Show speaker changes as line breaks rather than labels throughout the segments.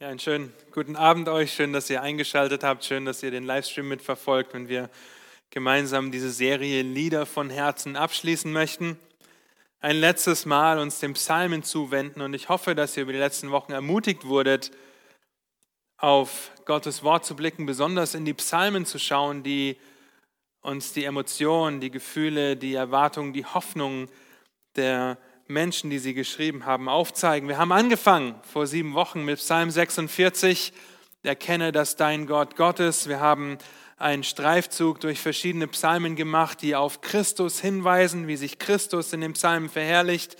Ja, einen schönen guten Abend euch. Schön, dass ihr eingeschaltet habt. Schön, dass ihr den Livestream mitverfolgt, wenn wir gemeinsam diese Serie Lieder von Herzen abschließen möchten. Ein letztes Mal uns dem Psalmen zuwenden und ich hoffe, dass ihr über die letzten Wochen ermutigt wurdet, auf Gottes Wort zu blicken, besonders in die Psalmen zu schauen, die uns die Emotionen, die Gefühle, die Erwartungen, die Hoffnungen der Menschen, die sie geschrieben haben, aufzeigen. Wir haben angefangen vor sieben Wochen mit Psalm 46. Erkenne, dass dein Gott Gott ist. Wir haben einen Streifzug durch verschiedene Psalmen gemacht, die auf Christus hinweisen, wie sich Christus in den Psalmen verherrlicht.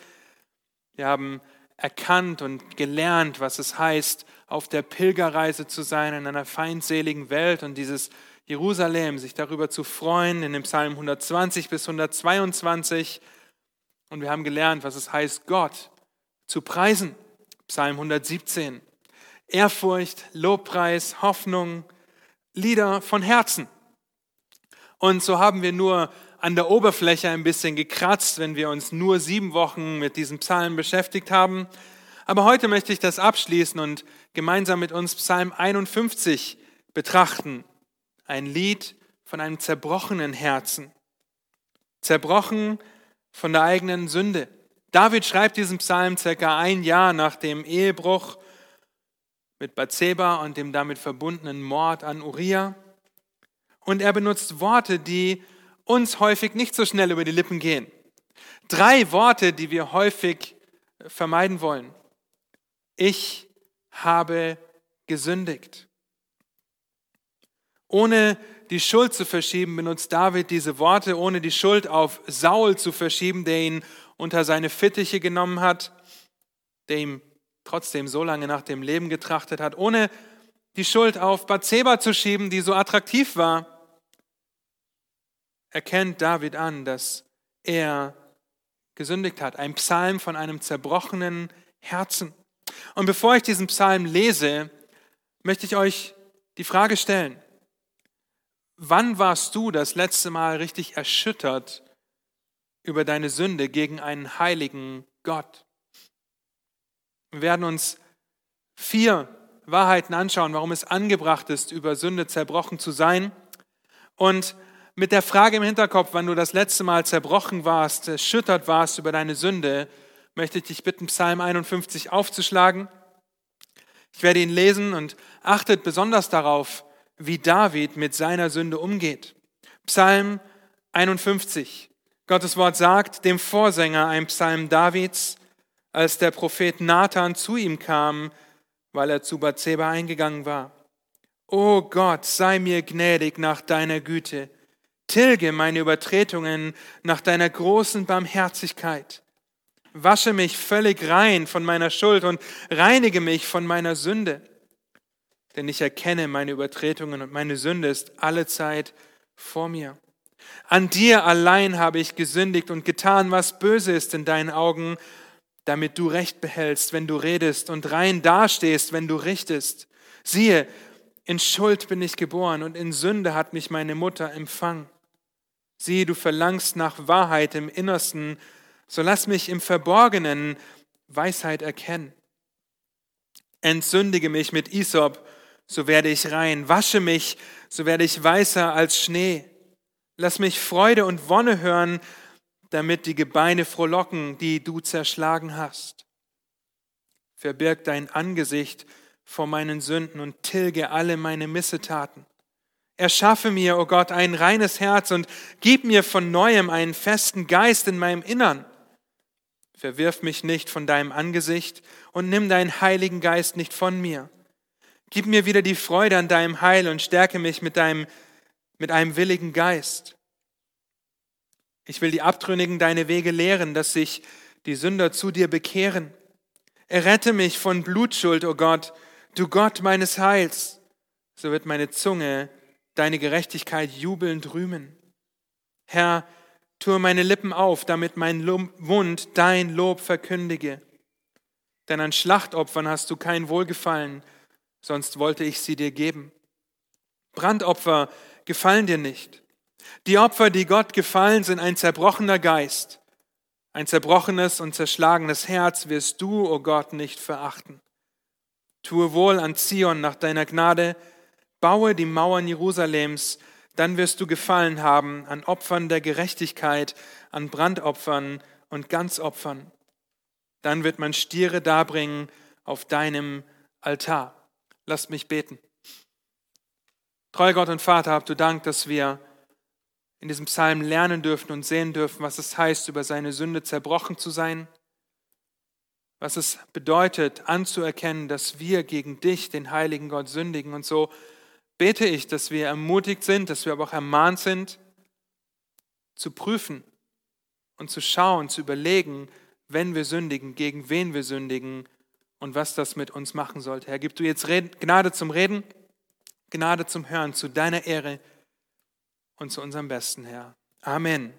Wir haben erkannt und gelernt, was es heißt, auf der Pilgerreise zu sein in einer feindseligen Welt und dieses Jerusalem, sich darüber zu freuen, in dem Psalm 120 bis 122 und wir haben gelernt, was es heißt, Gott zu preisen. Psalm 117. Ehrfurcht, Lobpreis, Hoffnung, Lieder von Herzen. Und so haben wir nur an der Oberfläche ein bisschen gekratzt, wenn wir uns nur sieben Wochen mit diesem Psalm beschäftigt haben. Aber heute möchte ich das abschließen und gemeinsam mit uns Psalm 51 betrachten. Ein Lied von einem zerbrochenen Herzen. Zerbrochen von der eigenen Sünde. David schreibt diesen Psalm circa ein Jahr nach dem Ehebruch mit Bathseba und dem damit verbundenen Mord an Uriah. Und er benutzt Worte, die uns häufig nicht so schnell über die Lippen gehen. Drei Worte, die wir häufig vermeiden wollen. Ich habe gesündigt. Ohne die Schuld zu verschieben, benutzt David diese Worte, ohne die Schuld auf Saul zu verschieben, der ihn unter seine Fittiche genommen hat, der ihm trotzdem so lange nach dem Leben getrachtet hat, ohne die Schuld auf Bathseba zu schieben, die so attraktiv war, erkennt David an, dass er gesündigt hat. Ein Psalm von einem zerbrochenen Herzen. Und bevor ich diesen Psalm lese, möchte ich euch die Frage stellen, Wann warst du das letzte Mal richtig erschüttert über deine Sünde gegen einen heiligen Gott? Wir werden uns vier Wahrheiten anschauen, warum es angebracht ist, über Sünde zerbrochen zu sein. Und mit der Frage im Hinterkopf, wann du das letzte Mal zerbrochen warst, erschüttert warst über deine Sünde, möchte ich dich bitten, Psalm 51 aufzuschlagen. Ich werde ihn lesen und achtet besonders darauf, wie David mit seiner Sünde umgeht. Psalm 51. Gottes Wort sagt dem Vorsänger, ein Psalm Davids, als der Prophet Nathan zu ihm kam, weil er zu Bathseba eingegangen war. O Gott, sei mir gnädig nach deiner Güte. Tilge meine Übertretungen nach deiner großen Barmherzigkeit. Wasche mich völlig rein von meiner Schuld und reinige mich von meiner Sünde denn ich erkenne meine Übertretungen und meine Sünde ist alle Zeit vor mir. An dir allein habe ich gesündigt und getan, was böse ist in deinen Augen, damit du Recht behältst, wenn du redest und rein dastehst, wenn du richtest. Siehe, in Schuld bin ich geboren und in Sünde hat mich meine Mutter empfangen. Siehe, du verlangst nach Wahrheit im Innersten, so lass mich im Verborgenen Weisheit erkennen. Entsündige mich mit Isop so werde ich rein. Wasche mich, so werde ich weißer als Schnee. Lass mich Freude und Wonne hören, damit die Gebeine frohlocken, die du zerschlagen hast. Verbirg dein Angesicht vor meinen Sünden und tilge alle meine Missetaten. Erschaffe mir, o oh Gott, ein reines Herz und gib mir von neuem einen festen Geist in meinem Innern. Verwirf mich nicht von deinem Angesicht und nimm deinen heiligen Geist nicht von mir. Gib mir wieder die Freude an deinem Heil und stärke mich mit, deinem, mit einem willigen Geist. Ich will die Abtrünnigen deine Wege lehren, dass sich die Sünder zu dir bekehren. Errette mich von Blutschuld, o oh Gott, du Gott meines Heils. So wird meine Zunge deine Gerechtigkeit jubelnd rühmen. Herr, tue meine Lippen auf, damit mein Mund dein Lob verkündige. Denn an Schlachtopfern hast du kein Wohlgefallen, sonst wollte ich sie dir geben. Brandopfer gefallen dir nicht. Die Opfer, die Gott gefallen, sind ein zerbrochener Geist. Ein zerbrochenes und zerschlagenes Herz wirst du, o oh Gott, nicht verachten. Tue wohl an Zion nach deiner Gnade, baue die Mauern Jerusalems, dann wirst du gefallen haben an Opfern der Gerechtigkeit, an Brandopfern und Ganzopfern. Dann wird man Stiere darbringen auf deinem Altar. Lasst mich beten. Treuer Gott und Vater, habt du Dank, dass wir in diesem Psalm lernen dürfen und sehen dürfen, was es heißt, über seine Sünde zerbrochen zu sein, was es bedeutet, anzuerkennen, dass wir gegen dich, den heiligen Gott, sündigen. Und so bete ich, dass wir ermutigt sind, dass wir aber auch ermahnt sind, zu prüfen und zu schauen, zu überlegen, wenn wir sündigen, gegen wen wir sündigen und was das mit uns machen sollte. Herr, gib du jetzt Gnade zum Reden, Gnade zum Hören, zu deiner Ehre und zu unserem Besten, Herr. Amen.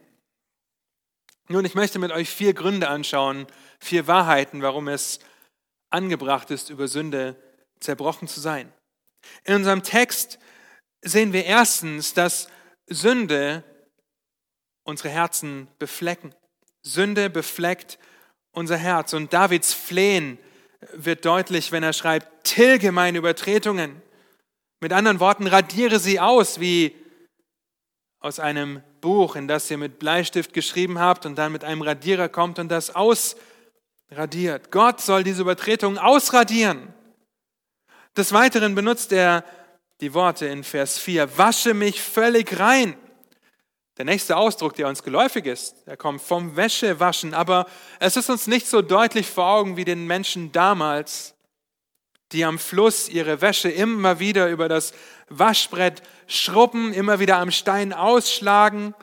Nun, ich möchte mit euch vier Gründe anschauen, vier Wahrheiten, warum es angebracht ist, über Sünde zerbrochen zu sein. In unserem Text sehen wir erstens, dass Sünde unsere Herzen beflecken. Sünde befleckt unser Herz. Und Davids Flehen wird deutlich, wenn er schreibt, tilge meine Übertretungen. Mit anderen Worten, radiere sie aus, wie aus einem Buch, in das ihr mit Bleistift geschrieben habt und dann mit einem Radierer kommt und das ausradiert. Gott soll diese Übertretungen ausradieren. Des Weiteren benutzt er die Worte in Vers 4, wasche mich völlig rein. Der nächste Ausdruck, der uns geläufig ist, der kommt vom Wäschewaschen, aber es ist uns nicht so deutlich vor Augen wie den Menschen damals, die am Fluss ihre Wäsche immer wieder über das Waschbrett schrubben, immer wieder am Stein ausschlagen,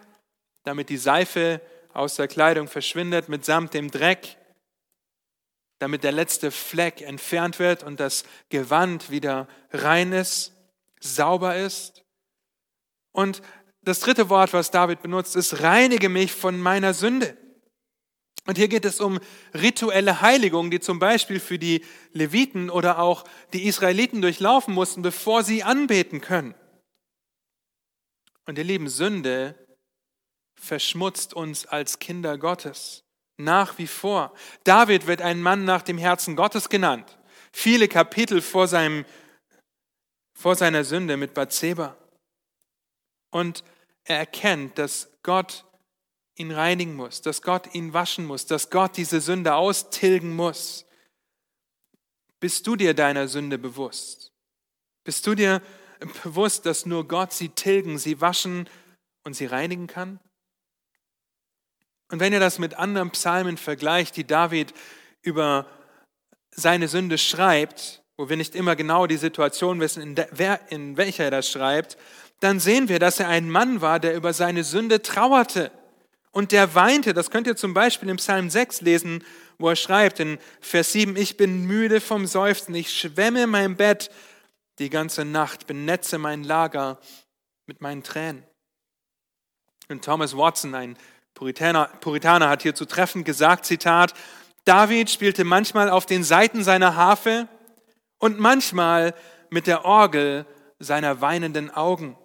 damit die Seife aus der Kleidung verschwindet mitsamt dem Dreck damit der letzte Fleck entfernt wird und das Gewand wieder rein ist, sauber ist. Und das dritte Wort, was David benutzt, ist, reinige mich von meiner Sünde. Und hier geht es um rituelle Heiligung, die zum Beispiel für die Leviten oder auch die Israeliten durchlaufen mussten, bevor sie anbeten können. Und ihr lieben, Sünde verschmutzt uns als Kinder Gottes nach wie vor. David wird ein Mann nach dem Herzen Gottes genannt. Viele Kapitel vor, seinem, vor seiner Sünde mit Bathseba. Und er erkennt, dass Gott ihn reinigen muss, dass Gott ihn waschen muss, dass Gott diese Sünde austilgen muss. Bist du dir deiner Sünde bewusst? Bist du dir bewusst, dass nur Gott sie tilgen, sie waschen und sie reinigen kann? Und wenn ihr das mit anderen Psalmen vergleicht, die David über seine Sünde schreibt, wo wir nicht immer genau die Situation wissen, in, der, in welcher er das schreibt, dann sehen wir, dass er ein Mann war, der über seine Sünde trauerte und der weinte. Das könnt ihr zum Beispiel im Psalm 6 lesen, wo er schreibt in Vers 7, ich bin müde vom Seufzen, ich schwemme mein Bett die ganze Nacht, benetze mein Lager mit meinen Tränen. Und Thomas Watson, ein Puritaner, Puritaner hat hierzu treffend gesagt, Zitat, David spielte manchmal auf den Saiten seiner Harfe und manchmal mit der Orgel seiner weinenden Augen.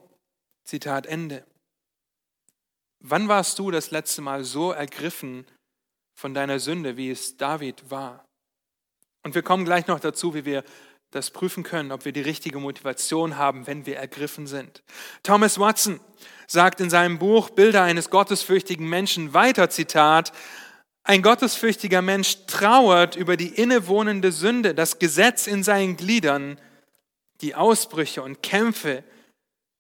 Zitat Ende. Wann warst du das letzte Mal so ergriffen von deiner Sünde, wie es David war? Und wir kommen gleich noch dazu, wie wir das prüfen können, ob wir die richtige Motivation haben, wenn wir ergriffen sind. Thomas Watson sagt in seinem Buch Bilder eines gottesfürchtigen Menschen weiter, Zitat, ein gottesfürchtiger Mensch trauert über die innewohnende Sünde, das Gesetz in seinen Gliedern, die Ausbrüche und Kämpfe,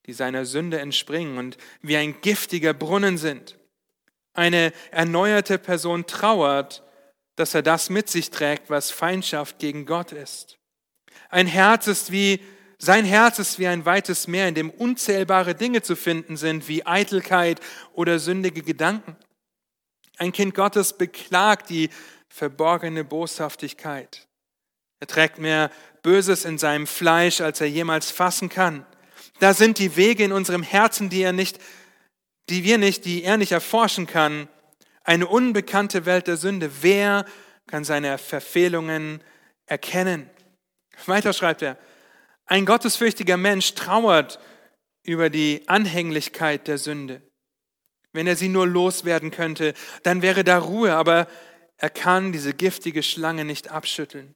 die seiner Sünde entspringen und wie ein giftiger Brunnen sind. Eine erneuerte Person trauert, dass er das mit sich trägt, was Feindschaft gegen Gott ist. Ein Herz ist wie sein Herz ist wie ein weites Meer, in dem unzählbare Dinge zu finden sind, wie Eitelkeit oder sündige Gedanken. Ein Kind Gottes beklagt die verborgene Boshaftigkeit. Er trägt mehr Böses in seinem Fleisch, als er jemals fassen kann. Da sind die Wege in unserem Herzen, die er nicht, die wir nicht, die er nicht erforschen kann. Eine unbekannte Welt der Sünde. Wer kann seine Verfehlungen erkennen? Weiter schreibt er, ein gottesfürchtiger Mensch trauert über die Anhänglichkeit der Sünde. Wenn er sie nur loswerden könnte, dann wäre da Ruhe, aber er kann diese giftige Schlange nicht abschütteln.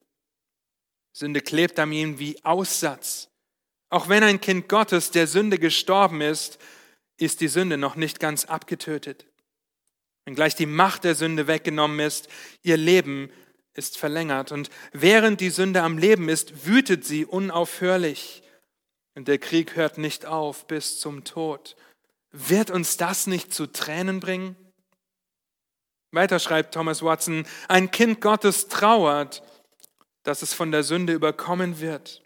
Sünde klebt an ihm wie Aussatz. Auch wenn ein Kind Gottes der Sünde gestorben ist, ist die Sünde noch nicht ganz abgetötet. Wenngleich die Macht der Sünde weggenommen ist, ihr Leben ist verlängert. Und während die Sünde am Leben ist, wütet sie unaufhörlich. Und der Krieg hört nicht auf bis zum Tod. Wird uns das nicht zu Tränen bringen? Weiter schreibt Thomas Watson, ein Kind Gottes trauert, dass es von der Sünde überkommen wird.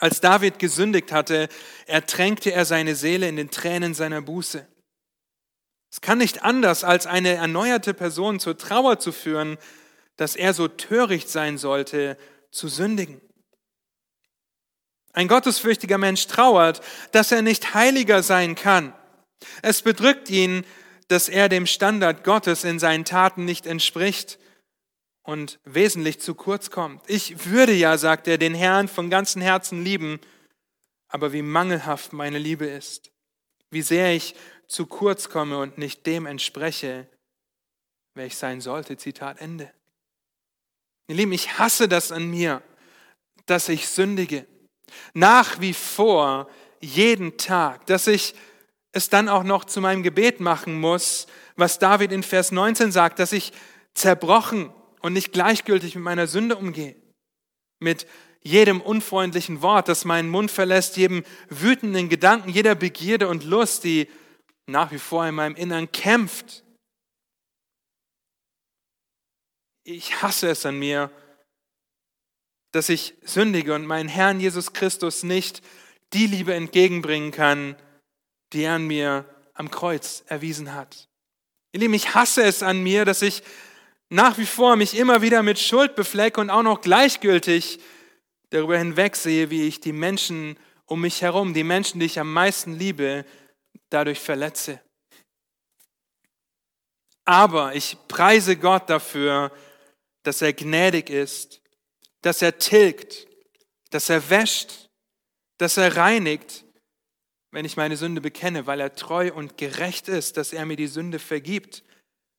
Als David gesündigt hatte, ertränkte er seine Seele in den Tränen seiner Buße. Es kann nicht anders, als eine erneuerte Person zur Trauer zu führen, dass er so töricht sein sollte, zu sündigen. Ein gottesfürchtiger Mensch trauert, dass er nicht heiliger sein kann. Es bedrückt ihn, dass er dem Standard Gottes in seinen Taten nicht entspricht und wesentlich zu kurz kommt. Ich würde ja, sagt er, den Herrn von ganzem Herzen lieben, aber wie mangelhaft meine Liebe ist, wie sehr ich zu kurz komme und nicht dem entspreche, wer ich sein sollte. Zitat Ende. Ihr Lieben, ich hasse das an mir, dass ich sündige. Nach wie vor, jeden Tag, dass ich es dann auch noch zu meinem Gebet machen muss, was David in Vers 19 sagt, dass ich zerbrochen und nicht gleichgültig mit meiner Sünde umgehe. Mit jedem unfreundlichen Wort, das meinen Mund verlässt, jedem wütenden Gedanken, jeder Begierde und Lust, die nach wie vor in meinem Innern kämpft. Ich hasse es an mir, dass ich sündige und meinen Herrn Jesus Christus nicht die Liebe entgegenbringen kann, die er an mir am Kreuz erwiesen hat. Ihr Lieben, ich hasse es an mir, dass ich nach wie vor mich immer wieder mit Schuld beflecke und auch noch gleichgültig darüber hinwegsehe, wie ich die Menschen um mich herum, die Menschen, die ich am meisten liebe, dadurch verletze. Aber ich preise Gott dafür, dass er gnädig ist, dass er tilgt, dass er wäscht, dass er reinigt wenn ich meine Sünde bekenne, weil er treu und gerecht ist, dass er mir die Sünde vergibt.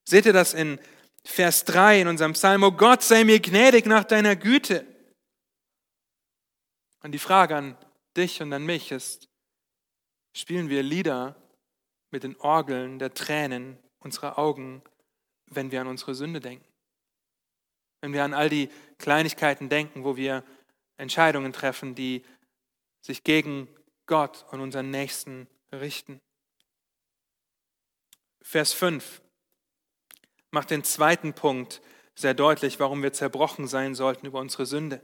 Seht ihr das in Vers 3 in unserem Psalm? Oh Gott, sei mir gnädig nach deiner Güte. Und die Frage an dich und an mich ist, spielen wir Lieder mit den Orgeln der Tränen unserer Augen, wenn wir an unsere Sünde denken? Wenn wir an all die Kleinigkeiten denken, wo wir Entscheidungen treffen, die sich gegen Gott und unseren Nächsten richten. Vers 5 macht den zweiten Punkt sehr deutlich, warum wir zerbrochen sein sollten über unsere Sünde.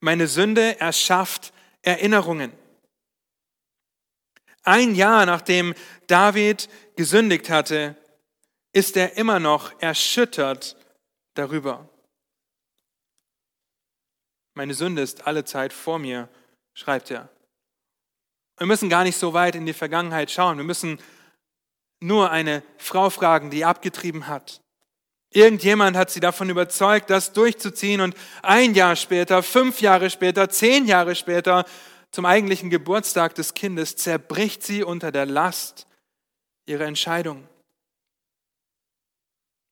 Meine Sünde erschafft Erinnerungen. Ein Jahr nachdem David gesündigt hatte, ist er immer noch erschüttert darüber. Meine Sünde ist alle Zeit vor mir, schreibt er. Wir müssen gar nicht so weit in die Vergangenheit schauen. Wir müssen nur eine Frau fragen, die abgetrieben hat. Irgendjemand hat sie davon überzeugt, das durchzuziehen und ein Jahr später, fünf Jahre später, zehn Jahre später, zum eigentlichen Geburtstag des Kindes, zerbricht sie unter der Last ihrer Entscheidung.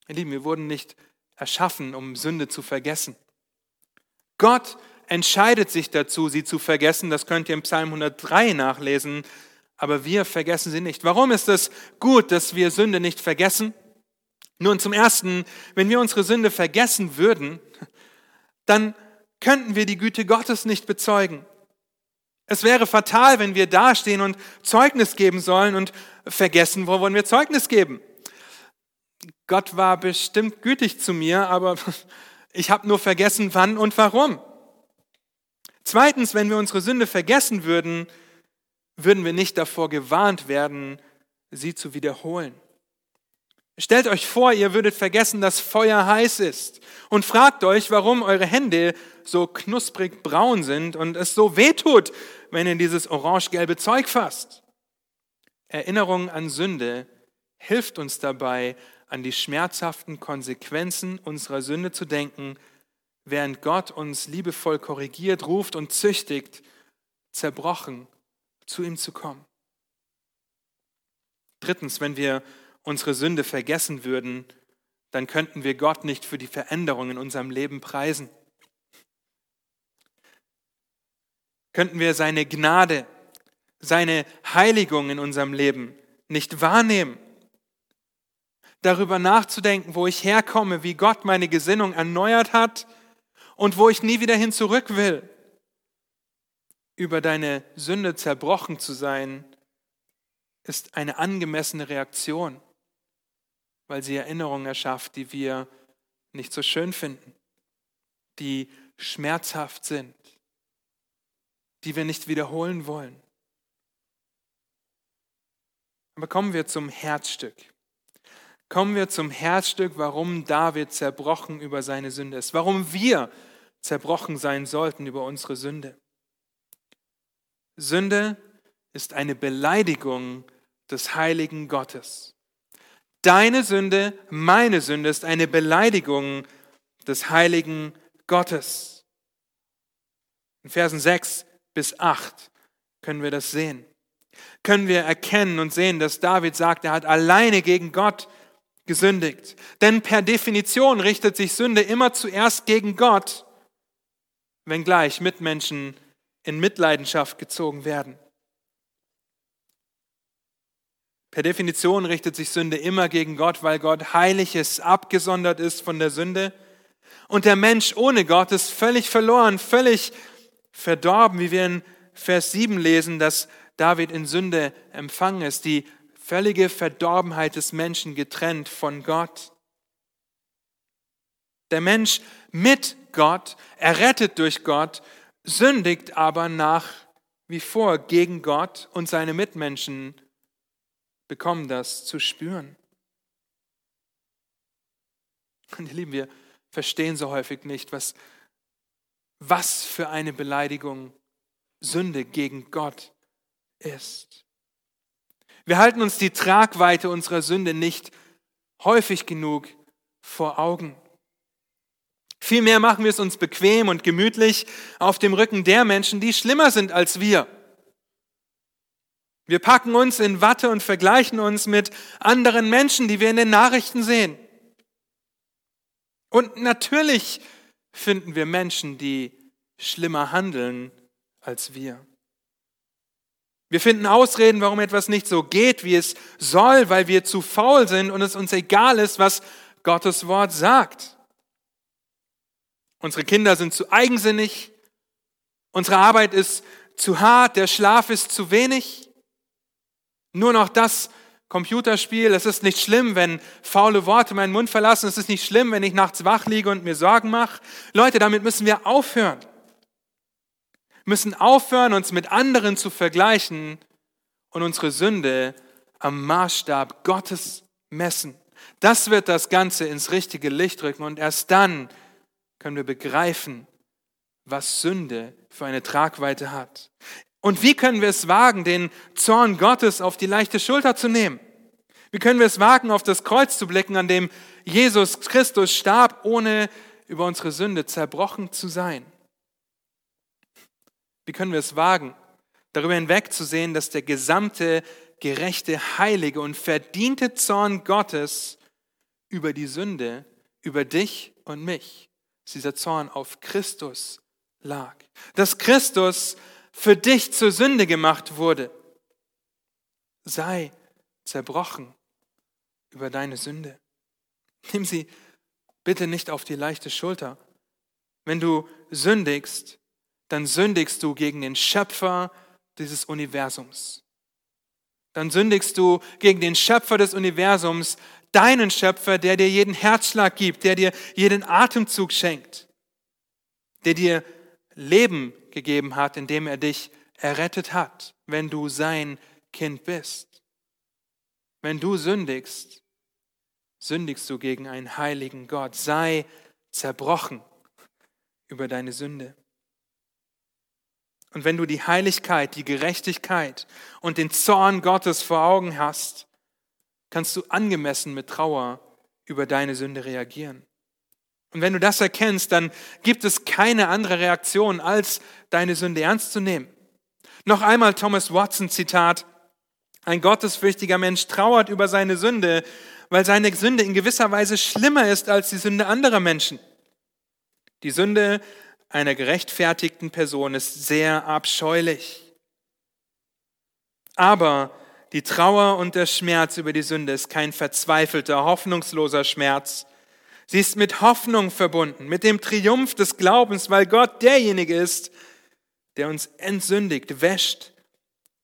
Ihr Lieben, wir wurden nicht erschaffen, um Sünde zu vergessen. Gott entscheidet sich dazu, sie zu vergessen. Das könnt ihr im Psalm 103 nachlesen. Aber wir vergessen sie nicht. Warum ist es gut, dass wir Sünde nicht vergessen? Nun, zum Ersten, wenn wir unsere Sünde vergessen würden, dann könnten wir die Güte Gottes nicht bezeugen. Es wäre fatal, wenn wir dastehen und Zeugnis geben sollen und vergessen, wo wollen wir Zeugnis geben. Gott war bestimmt gütig zu mir, aber ich habe nur vergessen, wann und warum. Zweitens, wenn wir unsere Sünde vergessen würden, würden wir nicht davor gewarnt werden, sie zu wiederholen. Stellt euch vor, ihr würdet vergessen, dass Feuer heiß ist und fragt euch, warum eure Hände so knusprig braun sind und es so weh tut, wenn ihr dieses orange-gelbe Zeug fasst. Erinnerung an Sünde hilft uns dabei, an die schmerzhaften Konsequenzen unserer Sünde zu denken während Gott uns liebevoll korrigiert, ruft und züchtigt, zerbrochen zu ihm zu kommen. Drittens, wenn wir unsere Sünde vergessen würden, dann könnten wir Gott nicht für die Veränderung in unserem Leben preisen. könnten wir seine Gnade, seine Heiligung in unserem Leben nicht wahrnehmen. Darüber nachzudenken, wo ich herkomme, wie Gott meine Gesinnung erneuert hat und wo ich nie wieder hin zurück will. Über deine Sünde zerbrochen zu sein, ist eine angemessene Reaktion, weil sie Erinnerungen erschafft, die wir nicht so schön finden, die schmerzhaft sind, die wir nicht wiederholen wollen. Aber kommen wir zum Herzstück. Kommen wir zum Herzstück, warum David zerbrochen über seine Sünde ist, warum wir zerbrochen sein sollten über unsere Sünde. Sünde ist eine Beleidigung des heiligen Gottes. Deine Sünde, meine Sünde ist eine Beleidigung des heiligen Gottes. In Versen 6 bis 8 können wir das sehen. Können wir erkennen und sehen, dass David sagt, er hat alleine gegen Gott gesündigt. Denn per Definition richtet sich Sünde immer zuerst gegen Gott, wenngleich Mitmenschen in Mitleidenschaft gezogen werden. Per Definition richtet sich Sünde immer gegen Gott, weil Gott heilig ist, abgesondert ist von der Sünde. Und der Mensch ohne Gott ist völlig verloren, völlig verdorben, wie wir in Vers 7 lesen, dass David in Sünde empfangen ist, die völlige Verdorbenheit des Menschen getrennt von Gott. Der Mensch mit Gott, errettet durch Gott, sündigt aber nach wie vor gegen Gott und seine Mitmenschen bekommen das zu spüren. Und ihr Lieben, wir verstehen so häufig nicht, was, was für eine Beleidigung Sünde gegen Gott ist. Wir halten uns die Tragweite unserer Sünde nicht häufig genug vor Augen. Vielmehr machen wir es uns bequem und gemütlich auf dem Rücken der Menschen, die schlimmer sind als wir. Wir packen uns in Watte und vergleichen uns mit anderen Menschen, die wir in den Nachrichten sehen. Und natürlich finden wir Menschen, die schlimmer handeln als wir. Wir finden Ausreden, warum etwas nicht so geht, wie es soll, weil wir zu faul sind und es uns egal ist, was Gottes Wort sagt. Unsere Kinder sind zu eigensinnig, unsere Arbeit ist zu hart, der Schlaf ist zu wenig. Nur noch das Computerspiel, es ist nicht schlimm, wenn faule Worte meinen Mund verlassen, es ist nicht schlimm, wenn ich nachts wach liege und mir Sorgen mache. Leute, damit müssen wir aufhören müssen aufhören, uns mit anderen zu vergleichen und unsere Sünde am Maßstab Gottes messen. Das wird das Ganze ins richtige Licht rücken und erst dann können wir begreifen, was Sünde für eine Tragweite hat. Und wie können wir es wagen, den Zorn Gottes auf die leichte Schulter zu nehmen? Wie können wir es wagen, auf das Kreuz zu blicken, an dem Jesus Christus starb, ohne über unsere Sünde zerbrochen zu sein? Wie können wir es wagen, darüber hinwegzusehen, dass der gesamte gerechte, heilige und verdiente Zorn Gottes über die Sünde, über dich und mich, dass dieser Zorn auf Christus lag. Dass Christus für dich zur Sünde gemacht wurde. Sei zerbrochen über deine Sünde. Nimm sie bitte nicht auf die leichte Schulter. Wenn du sündigst, dann sündigst du gegen den Schöpfer dieses Universums. Dann sündigst du gegen den Schöpfer des Universums, deinen Schöpfer, der dir jeden Herzschlag gibt, der dir jeden Atemzug schenkt, der dir Leben gegeben hat, indem er dich errettet hat, wenn du sein Kind bist. Wenn du sündigst, sündigst du gegen einen heiligen Gott. Sei zerbrochen über deine Sünde. Und wenn du die Heiligkeit, die Gerechtigkeit und den Zorn Gottes vor Augen hast, kannst du angemessen mit Trauer über deine Sünde reagieren. Und wenn du das erkennst, dann gibt es keine andere Reaktion, als deine Sünde ernst zu nehmen. Noch einmal Thomas Watson Zitat. Ein gottesfürchtiger Mensch trauert über seine Sünde, weil seine Sünde in gewisser Weise schlimmer ist als die Sünde anderer Menschen. Die Sünde einer gerechtfertigten Person ist sehr abscheulich. Aber die Trauer und der Schmerz über die Sünde ist kein verzweifelter, hoffnungsloser Schmerz. Sie ist mit Hoffnung verbunden, mit dem Triumph des Glaubens, weil Gott derjenige ist, der uns entsündigt, wäscht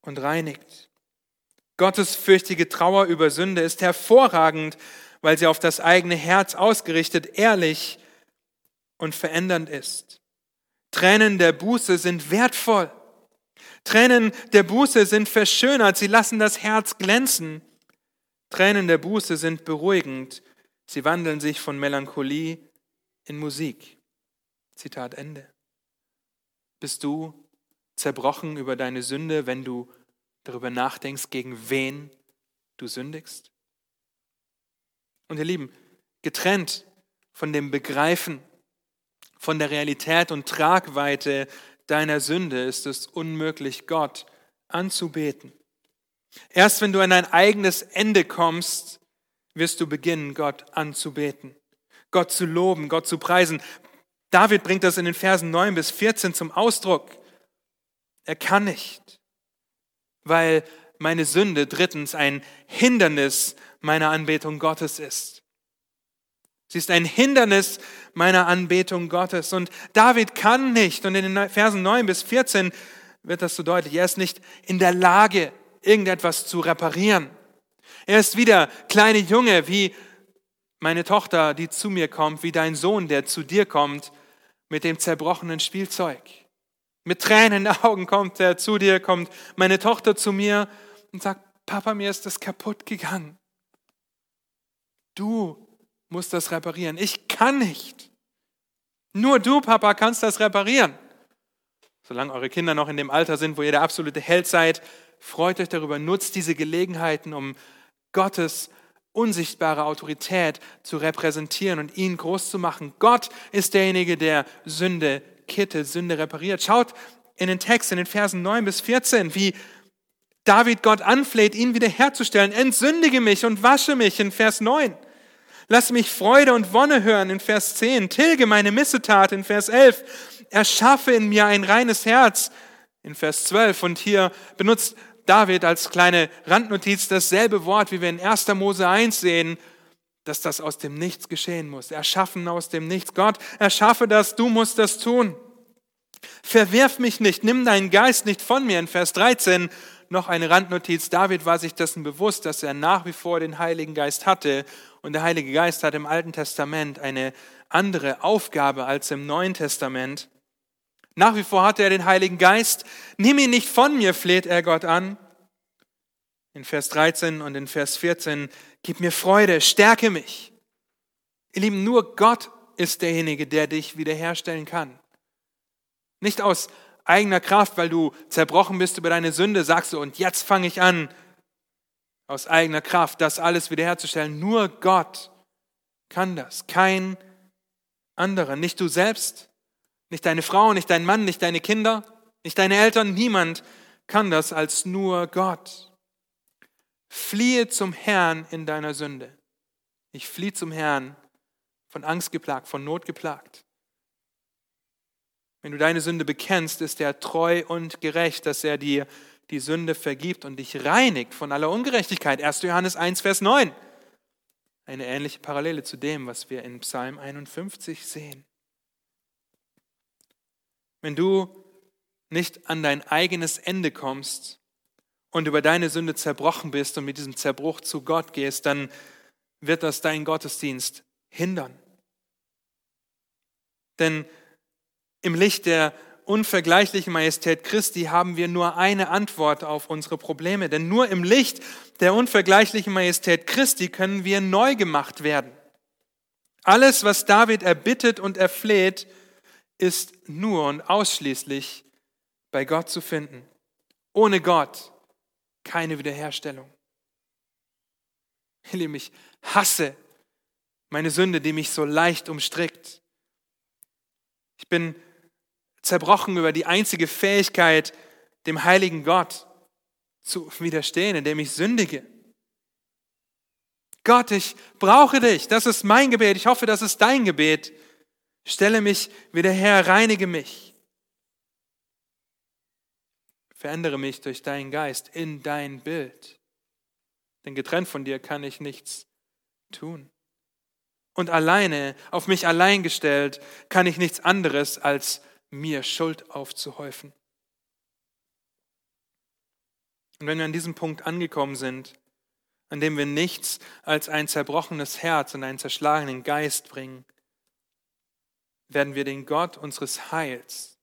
und reinigt. Gottes fürchtige Trauer über Sünde ist hervorragend, weil sie auf das eigene Herz ausgerichtet, ehrlich und verändernd ist. Tränen der Buße sind wertvoll. Tränen der Buße sind verschönert, sie lassen das Herz glänzen. Tränen der Buße sind beruhigend, sie wandeln sich von Melancholie in Musik. Zitat Ende. Bist du zerbrochen über deine Sünde, wenn du darüber nachdenkst, gegen wen du sündigst? Und ihr Lieben, getrennt von dem Begreifen, von der Realität und Tragweite deiner Sünde ist es unmöglich, Gott anzubeten. Erst wenn du an dein eigenes Ende kommst, wirst du beginnen, Gott anzubeten, Gott zu loben, Gott zu preisen. David bringt das in den Versen 9 bis 14 zum Ausdruck. Er kann nicht, weil meine Sünde drittens ein Hindernis meiner Anbetung Gottes ist. Sie ist ein Hindernis meiner Anbetung Gottes. Und David kann nicht, und in den Versen 9 bis 14 wird das so deutlich, er ist nicht in der Lage, irgendetwas zu reparieren. Er ist wieder kleine Junge, wie meine Tochter, die zu mir kommt, wie dein Sohn, der zu dir kommt mit dem zerbrochenen Spielzeug. Mit Tränen in den Augen kommt er zu dir, kommt meine Tochter zu mir und sagt, Papa, mir ist das kaputt gegangen. Du musst das reparieren. Ich kann nicht. Nur du, Papa, kannst das reparieren. Solange eure Kinder noch in dem Alter sind, wo ihr der absolute Held seid, freut euch darüber, nutzt diese Gelegenheiten, um Gottes unsichtbare Autorität zu repräsentieren und ihn groß zu machen. Gott ist derjenige, der Sünde kittet, Sünde repariert. Schaut in den Text, in den Versen 9 bis 14, wie David Gott anfleht, ihn wiederherzustellen. Entsündige mich und wasche mich in Vers 9. Lass mich Freude und Wonne hören in Vers 10. Tilge meine Missetat in Vers 11. Erschaffe in mir ein reines Herz in Vers 12. Und hier benutzt David als kleine Randnotiz dasselbe Wort, wie wir in 1. Mose 1 sehen, dass das aus dem Nichts geschehen muss. Erschaffen aus dem Nichts. Gott, erschaffe das, du musst das tun. Verwirf mich nicht, nimm deinen Geist nicht von mir in Vers 13 noch eine Randnotiz. David war sich dessen bewusst, dass er nach wie vor den Heiligen Geist hatte. Und der Heilige Geist hat im Alten Testament eine andere Aufgabe als im Neuen Testament. Nach wie vor hatte er den Heiligen Geist. Nimm ihn nicht von mir, fleht er Gott an. In Vers 13 und in Vers 14, gib mir Freude, stärke mich. Ihr Lieben, nur Gott ist derjenige, der dich wiederherstellen kann. Nicht aus eigener Kraft, weil du zerbrochen bist über deine Sünde, sagst du, und jetzt fange ich an, aus eigener Kraft das alles wiederherzustellen. Nur Gott kann das, kein anderer, nicht du selbst, nicht deine Frau, nicht dein Mann, nicht deine Kinder, nicht deine Eltern, niemand kann das als nur Gott. Fliehe zum Herrn in deiner Sünde. Ich fliehe zum Herrn von Angst geplagt, von Not geplagt. Wenn du deine Sünde bekennst, ist er treu und gerecht, dass er dir die Sünde vergibt und dich reinigt von aller Ungerechtigkeit. 1. Johannes 1, Vers 9. Eine ähnliche Parallele zu dem, was wir in Psalm 51 sehen. Wenn du nicht an dein eigenes Ende kommst und über deine Sünde zerbrochen bist und mit diesem Zerbruch zu Gott gehst, dann wird das deinen Gottesdienst hindern. Denn im Licht der unvergleichlichen Majestät Christi haben wir nur eine Antwort auf unsere Probleme. Denn nur im Licht der unvergleichlichen Majestät Christi können wir neu gemacht werden. Alles, was David erbittet und erfleht, ist nur und ausschließlich bei Gott zu finden. Ohne Gott keine Wiederherstellung. Ich hasse meine Sünde, die mich so leicht umstrickt. Ich bin zerbrochen über die einzige Fähigkeit, dem heiligen Gott zu widerstehen, indem ich sündige. Gott, ich brauche dich. Das ist mein Gebet. Ich hoffe, das ist dein Gebet. Stelle mich wieder her, reinige mich. Verändere mich durch deinen Geist in dein Bild. Denn getrennt von dir kann ich nichts tun. Und alleine, auf mich allein gestellt, kann ich nichts anderes, als mir Schuld aufzuhäufen. Und wenn wir an diesem Punkt angekommen sind, an dem wir nichts als ein zerbrochenes Herz und einen zerschlagenen Geist bringen, werden wir den Gott unseres Heils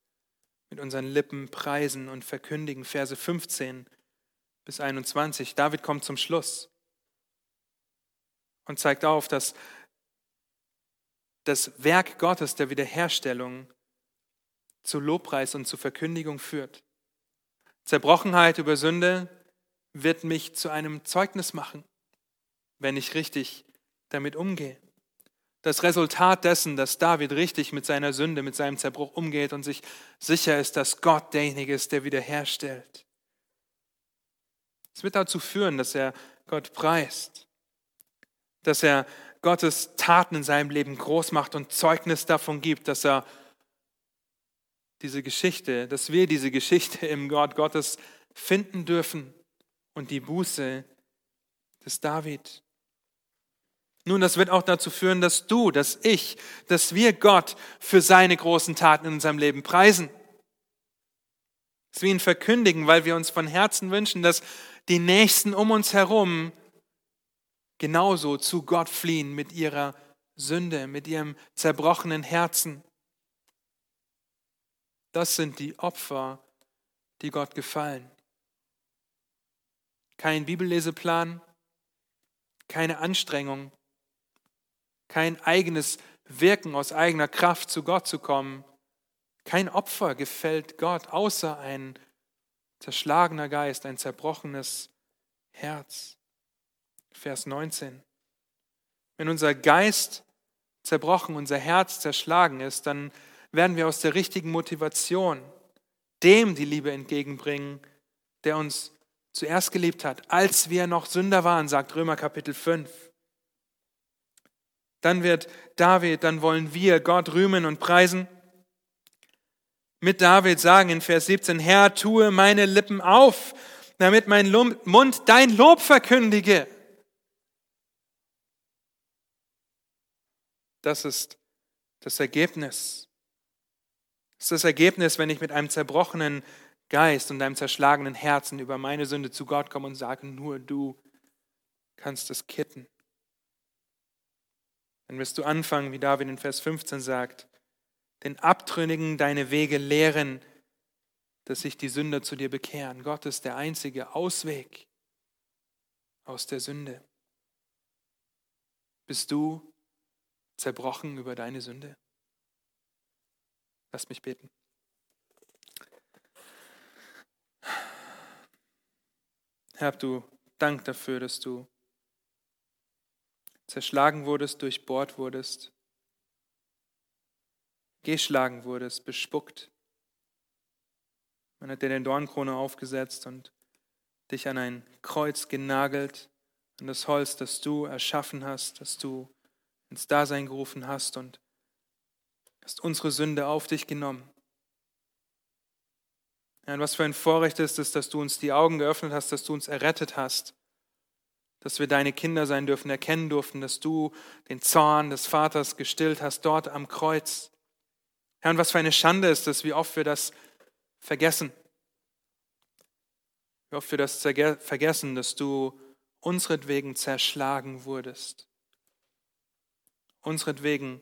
mit unseren Lippen preisen und verkündigen. Verse 15 bis 21. David kommt zum Schluss und zeigt auf, dass das Werk Gottes der Wiederherstellung zu Lobpreis und zu Verkündigung führt. Zerbrochenheit über Sünde wird mich zu einem Zeugnis machen, wenn ich richtig damit umgehe. Das Resultat dessen, dass David richtig mit seiner Sünde, mit seinem Zerbruch umgeht und sich sicher ist, dass Gott derjenige ist, der wiederherstellt. Es wird dazu führen, dass er Gott preist, dass er Gottes Taten in seinem Leben groß macht und Zeugnis davon gibt, dass er diese Geschichte, dass wir diese Geschichte im Gott Gottes finden dürfen und die Buße des David. Nun, das wird auch dazu führen, dass du, dass ich, dass wir Gott für seine großen Taten in unserem Leben preisen. Dass wir ihn verkündigen, weil wir uns von Herzen wünschen, dass die Nächsten um uns herum genauso zu Gott fliehen mit ihrer Sünde, mit ihrem zerbrochenen Herzen. Das sind die Opfer, die Gott gefallen. Kein Bibelleseplan, keine Anstrengung, kein eigenes Wirken aus eigener Kraft zu Gott zu kommen. Kein Opfer gefällt Gott, außer ein zerschlagener Geist, ein zerbrochenes Herz. Vers 19. Wenn unser Geist zerbrochen, unser Herz zerschlagen ist, dann werden wir aus der richtigen Motivation dem die Liebe entgegenbringen, der uns zuerst geliebt hat, als wir noch Sünder waren, sagt Römer Kapitel 5. Dann wird David, dann wollen wir Gott rühmen und preisen. Mit David sagen in Vers 17, Herr, tue meine Lippen auf, damit mein Mund dein Lob verkündige. Das ist das Ergebnis. Ist das Ergebnis, wenn ich mit einem zerbrochenen Geist und einem zerschlagenen Herzen über meine Sünde zu Gott komme und sage, nur du kannst es kitten. Dann wirst du anfangen, wie David in Vers 15 sagt, den Abtrünnigen deine Wege lehren, dass sich die Sünder zu dir bekehren. Gott ist der einzige Ausweg aus der Sünde. Bist du zerbrochen über deine Sünde? Lass mich beten. Herr, du Dank dafür, dass du zerschlagen wurdest, durchbohrt wurdest, geschlagen wurdest, bespuckt. Man hat dir eine Dornkrone aufgesetzt und dich an ein Kreuz genagelt, an das Holz, das du erschaffen hast, das du ins Dasein gerufen hast und hast unsere Sünde auf dich genommen. Ja, und was für ein Vorrecht ist es, dass du uns die Augen geöffnet hast, dass du uns errettet hast, dass wir deine Kinder sein dürfen, erkennen durften, dass du den Zorn des Vaters gestillt hast dort am Kreuz. Herr, und was für eine Schande ist es, wie oft wir das vergessen. Wie oft wir das vergessen, dass du unsretwegen zerschlagen wurdest, unsretwegen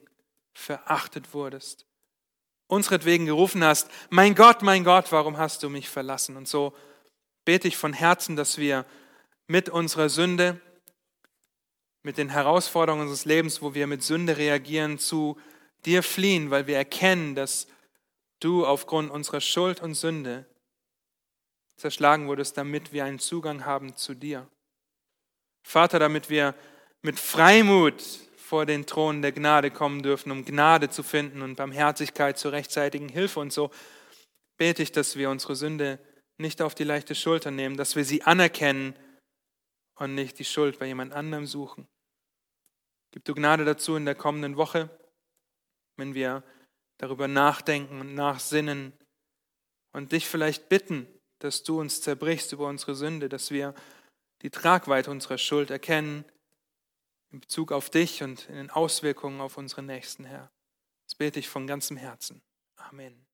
verachtet wurdest, unsretwegen gerufen hast, mein Gott, mein Gott, warum hast du mich verlassen? Und so bete ich von Herzen, dass wir mit unserer Sünde, mit den Herausforderungen unseres Lebens, wo wir mit Sünde reagieren, zu dir fliehen, weil wir erkennen, dass du aufgrund unserer Schuld und Sünde zerschlagen wurdest, damit wir einen Zugang haben zu dir. Vater, damit wir mit Freimut vor den Thron der Gnade kommen dürfen, um Gnade zu finden und Barmherzigkeit zur rechtzeitigen Hilfe. Und so bete ich, dass wir unsere Sünde nicht auf die leichte Schulter nehmen, dass wir sie anerkennen und nicht die Schuld bei jemand anderem suchen. Gib du Gnade dazu in der kommenden Woche. Wenn wir darüber nachdenken und nachsinnen und dich vielleicht bitten, dass du uns zerbrichst über unsere Sünde, dass wir die Tragweite unserer Schuld erkennen in Bezug auf dich und in den Auswirkungen auf unsere Nächsten, Herr. Das bete ich von ganzem Herzen. Amen.